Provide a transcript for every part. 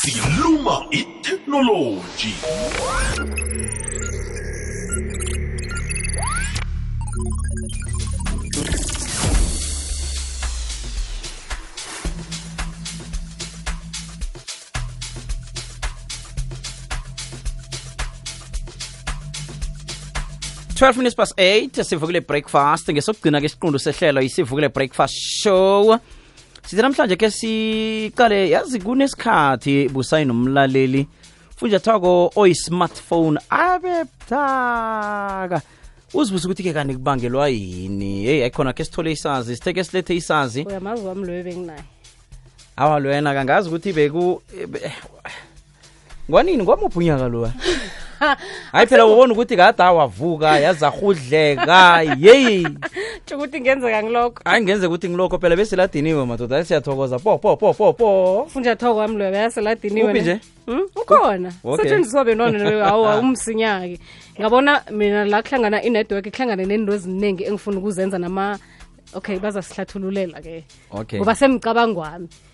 siluma itheknoloji twelve minutes past eight sivukile breakfast ngesokugcina ke isiqundu sehlelo isivukile breakfast show sithi namhlanje ke siqale yazi kunesikhathi busayi nomlaleli funjathwako oyi-smartphone abe buthaka uzibuza ukuthi-ke kanti kubangelwa yini heyi ayikhona ke sithole isazi sitheke silethe isazi uyamazi wami benginayo awa lwena kangazi ukuthi beku eh, ngwanini ngwamuphi unyaka lowa hayi phela ubona ukuthi kade awavuka yazarhudleka yeyi tsho ukuthi ngenzeka ngilokho hayi ngenzeka ukuthi ngilokho phela beseladiniwe madoda ayi siyathokoza po po po po po funjathoko wami loyo beyaseladiniwe nje hmm? ukhona setshenziswa benwana hawa umsinya ngabona mina la kuhlangana i-network kuhlangane nento eziningi engifuna ukuzenza nama okay bazasihlathululela-ke okay. ngoba semicabangwami okay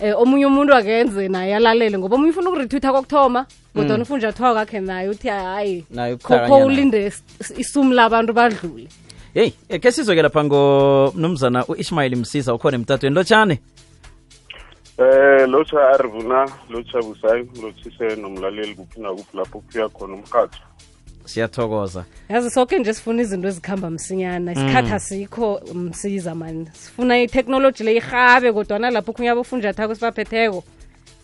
eh, omunye umuntu akenze naye alalele ngoba omunye ufuna ukurithwitha kokuthoma kodwa mm. thoka kakhe naye uthi hayi khokho ulinde isumu labantu badlule heyi ekhe eh, sizoke lapha ngomnumzana u-ishmayeli msiza ukhona emtatweni lotshane Eh lotsha arivuna lotsha busayi lothise nomlaleli kuphi nakuphi lapho kufika khona umkhatho siyathokoza yazi soke nje sifuna izinto ezikhamba msinyana isikhathi mm. asikho msiza mani sifuna ithekhnoloji le ihabe kodwana lapho khunye abofunjathako sibaphetheko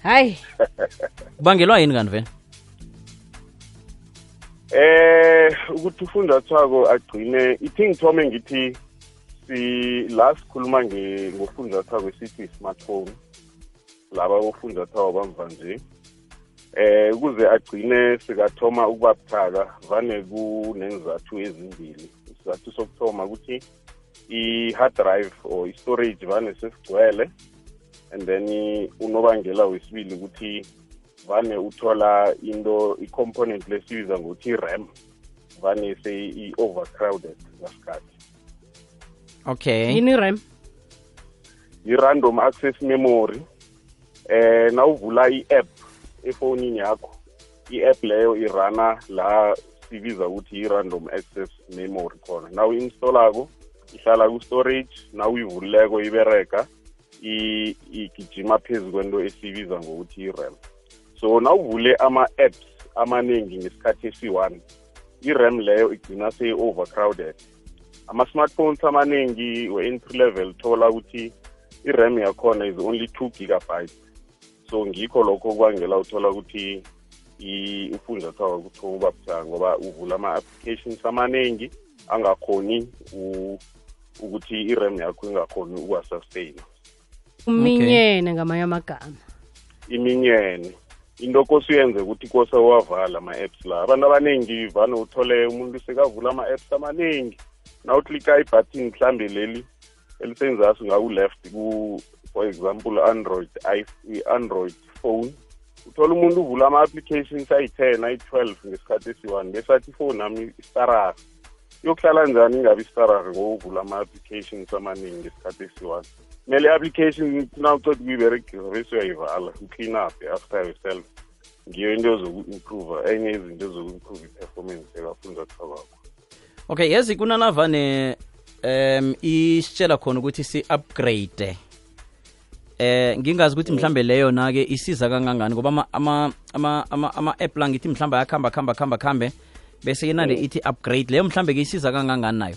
hayi kubangelwa yini kanti vena eh ukuthi ufunjathwako agcine ithi ngithome ngithi si la sikhuluma ngofunjathwako i smartphone laba bofunjathwako bamva nje eh ukuze agcine sikathoma ukuba buthaka vane kunenzathu ezimbili isizathu sokuthoma ukuthi i-hard drive or i-storage vane sesigcwele and then unobangela wesibili ukuthi vane uthola into i-component lesibiza ngokuthi i-ram vane seyi-overcrowded ngasikhathi okay yini ram i-random access memory eh nawuvula i-app efonini yakho i-app leyo irana la sibiza ukuthi i-random access memory khona naw installako ihlala ku-storage nawuyivulileko iberega igijima phezu kwento esibiza ngokuthi i-ram so uvule ama-apps amaningi ngesikhathi esi-one i-ram leyo igcina seyi-overcrowded ama-smartphones amaningi we-entry level thola ukuthi i-ram yakhona is only two gigabytes so ngikho lokho kwangela uthola ukuthi ufunjathwako kuthiwa uba ngoba uvula ama-applications amaningi angakhoni ukuthi i-ram yakho ingakhoni ukuwasustain uminyene ngamanye amagama iminyene into kose uyenze ukuthi kose uwavala ama-apps la abantu abaningi vane uthole umuntu sekavula ama-apps amaningi nawuklika ibhatini mhlambe leli elisenzasi ngaku-left for example android i-android phone uthola umuntu uvula ama-applications ayi-ten ayi-twelve ngesikhathi esi-one besathi ifowuni nami istarari iyokuhlala njani ingabi istarari ngokuvula ama-applications amaningi ngesikhathi esi-one kumele i-application nawuceda ukuyiberegisa bese uyayivala uclean up after yourself ngiyo into ezoku-improva enye izinto ezoku-improva i-performance ekafunzathwabakho okay yezi kunanavane um isitshela khona ukuthi si-upgrade eh ngingazi ukuthi mhlambe leyo na-ke isiza kangangani ngoba ama-app ama, ama, ama, app la ngithi mhlambe ayakhamba khamba khamba khambe bese le mm. ithi upgrade leyo mhlambe-ke isiza kangangani nayo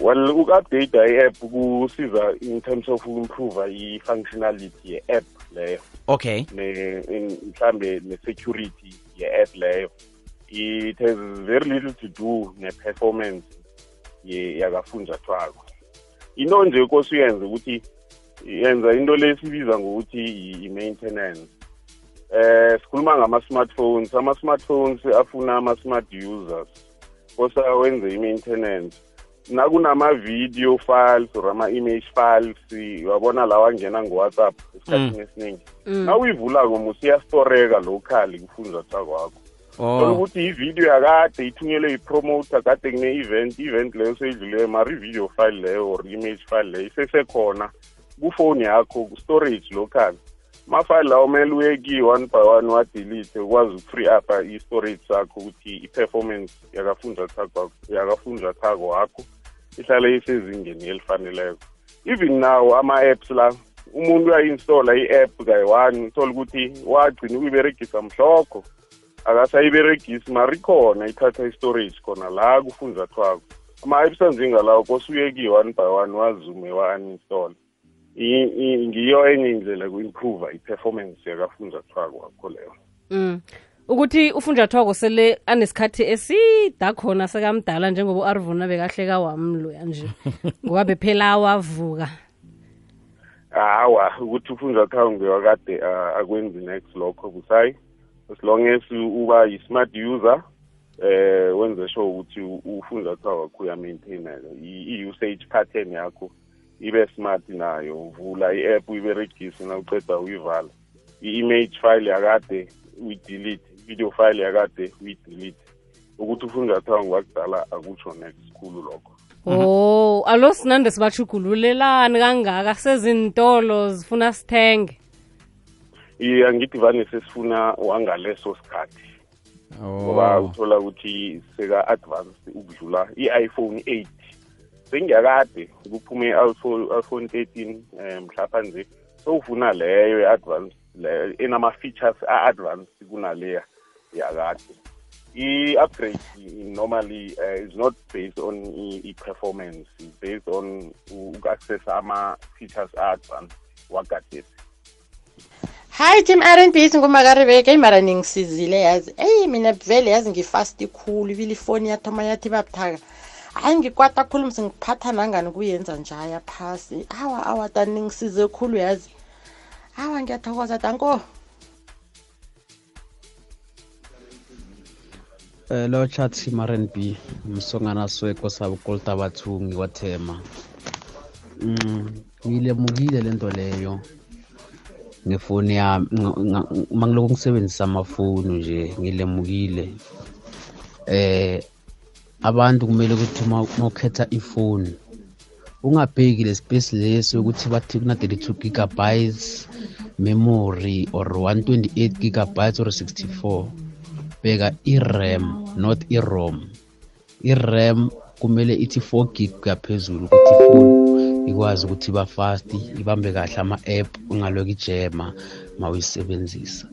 well uku-update i-app kusiza in terms of improve i-functionality ye-app leyo okay mhlambe ne-security ye-app leyo it has very little to do ne-performance yakafunjathwako into nje kose uyenze ukuthi yenza into le sibiza ngokuthi i-maintenance eh sikhuluma ngama-smartphones ama-smartphones afuna ama-smart users kosa wenze i-maintenance nakunama-video files or ama-image files wabona lawa angena ngowhatsapp esikhathini mm. esiningi mm. na uyivula-ko musiyastoreka locally kufunjatha kwakho sola oh. ukuthi ividiyo yakade ithunyelwe yipromoter kade kune-event i-event leyo seyidluleyo mari i-video file leyo or image file leyo isesekhona kufoni yakho storage local mafayili lawo kumele uye ki one by one wadelete ukwazi uku-free up i-storage sakho ukuthi i-performance yakafunjathako wakho ihlale isezingeni elifaneleko even now ama-apps la umuntu uyayi-installa i-app kayi-one uthole ukuthi wagcina ukuyiberegisa mhlokho akasayiberegisi marikhona ithatha i-storage khona la kufunjathwako ama-apps anjengalawo kose uye ki-one by one wazume wa-uninstalla ngiyo enye indlela ku-improve i-performance yakafunjathwako wakho leyo mm ukuthi ufunjathwako sele anesikhathi esida khona sekamdala njengoba u-arvuna bekahleka wamloya nje ngoba bephela wavuka hawa ukuthi ufunjathwako ngewakade akwenzi next lokho kusayi as long as uba yi-smart user eh wenze sure ukuthi ufunjathwako wakho uyamaintaineka i-usage pattern yakho ibe smart nayo uvula i-app uyiberegise na uqeda uyivala i-image file yakade uyidelete video file yakade uyidelete ukuthi ufunjathwako ngwakudala akutsho next khulu lokho oh alo sinande sibashugululelani kangaka sezintolo zifuna sithenge iya ngithi vane sesifuna wangaleso sikhathi oh. ngoba uthola ukuthi seka-advanced ukudlula i-iphone eight sengiyakade kuphume iphone 13 um mhlawumbe sowuvuna leyo i-advance leyo enama-features a-advance kunaleya yakade i-upgrade normally uh, is not based on i-performance based on uku-accessa ama-features a-advance wagadesi hayi team r n b singumakaribeke eyi mara ningisizile yazi eyi mina vele yazi ngifasti khulu ivile ifoni yathoma yathi babuthaka hhayi ngikwata khulu sengiphatha nangani kuyenza njaya phasi awa awa tani ngisize khulu yazi awa ngiyathokoza tanko um lo chat team r n b umsongana sweko sabo kolta bathu ngikwathema um mm, ngiyilemukile le nto leyo ngefoni yami uma ngilokhu ngisebenzisa amafoni nje ngilemukile um abantu kumele ukuthi uma ukhetha ifoni ungabheki le space leso ukuthi bathi kuna-32 gigabytes memory or 128 gigabytes or 64 bheka i-ram not i-rom i-ram kumele ithi 4 gig kuyaphezulu ukuthi ifoni ikwazi ukuthi iba fast ibambe kahle ama-app ungalokhu ijema ma uyisebenzisa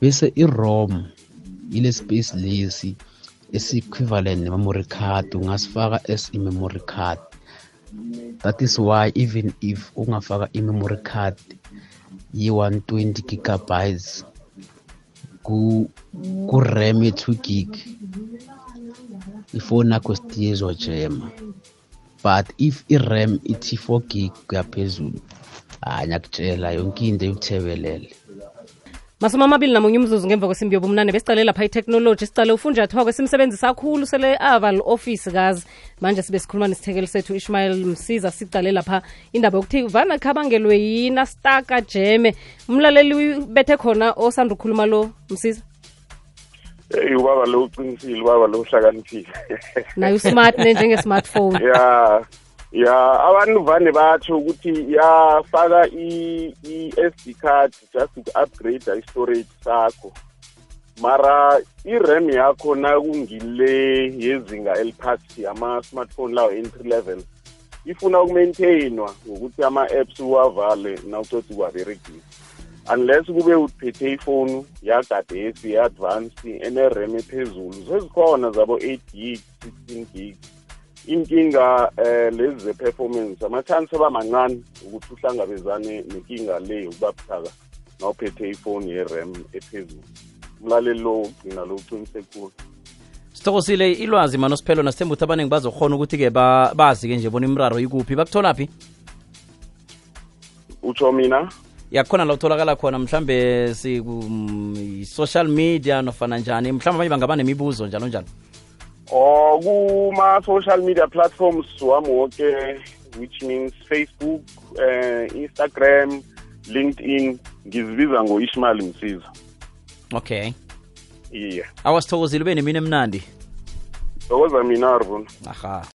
bese i-rom ile space lesi isi-equivalent ne-memory card ungasifaka as i-memory card that is why even if ungafaka i-memory card yi-120 gigabytes kurem ye-2 gig ifoni yakho sitiyezojema but if i-ram ithi 4 gig kuyaphezulu hhayi ngiyakutshela yonke into ikuthebelele masumi amabili namunye umzuzu ngemva kwesimbi yobumnane besicale lapha itechnology sicale ufunjathwako kwesimsebenzi sakhulu sele aval office kazi manje sibe sikhuluma nesithekeli sethu ishmael msiza sicale lapha indaba yokuthi vana khabangelwe yina staka jeme umlaleli bethe khona osanda ukhuluma lo msiza eyi ubaba lo uqinisile ubaba lo uhlakaniphile naye usmart ne njenge-smartphone ya yeah. ya abantu vane batsho ukuthi yafaka i-sd card just uku-upgrade i-storage sakho mara i-ram yakho nakungile yezinga eliphasi ama-smartphone lawo entry level ifuna ukumaintainwa ngokuthi ama-apps uwavale nawuceda ukuwaberegisa unless kube uphethe ifoni yagadesi ye-advanced ene-ram ephezulu sezikhona zabo-eight gig sixteen gig inkinga eh lezi ze-performance ama-chance abamancane ukuthi uhlangabezane nenkinga le ukuba nawuphethe ifoni ye-ram ephezulu umlaleli lo ugcina lo uqinise khulu sitokosile ilwazi siphelo nasithemba ukuthi abaningi bazokhona ukuthi-ke bazi-ke nje bona imraro ikuphi bakutholaphi utsho mina yakhona la utholakala khona mhlambe siku mm, social media nofana njani mhlambe abanye bangaba nemibuzo njalo njalo or oh, kuma-social media platforms wami wonke which means facebook uh, instagram linkedin ngizibiza ngo-ishmael msiza okay yeah awasithokozile ube nemini emnandi thokoza mina arbon aha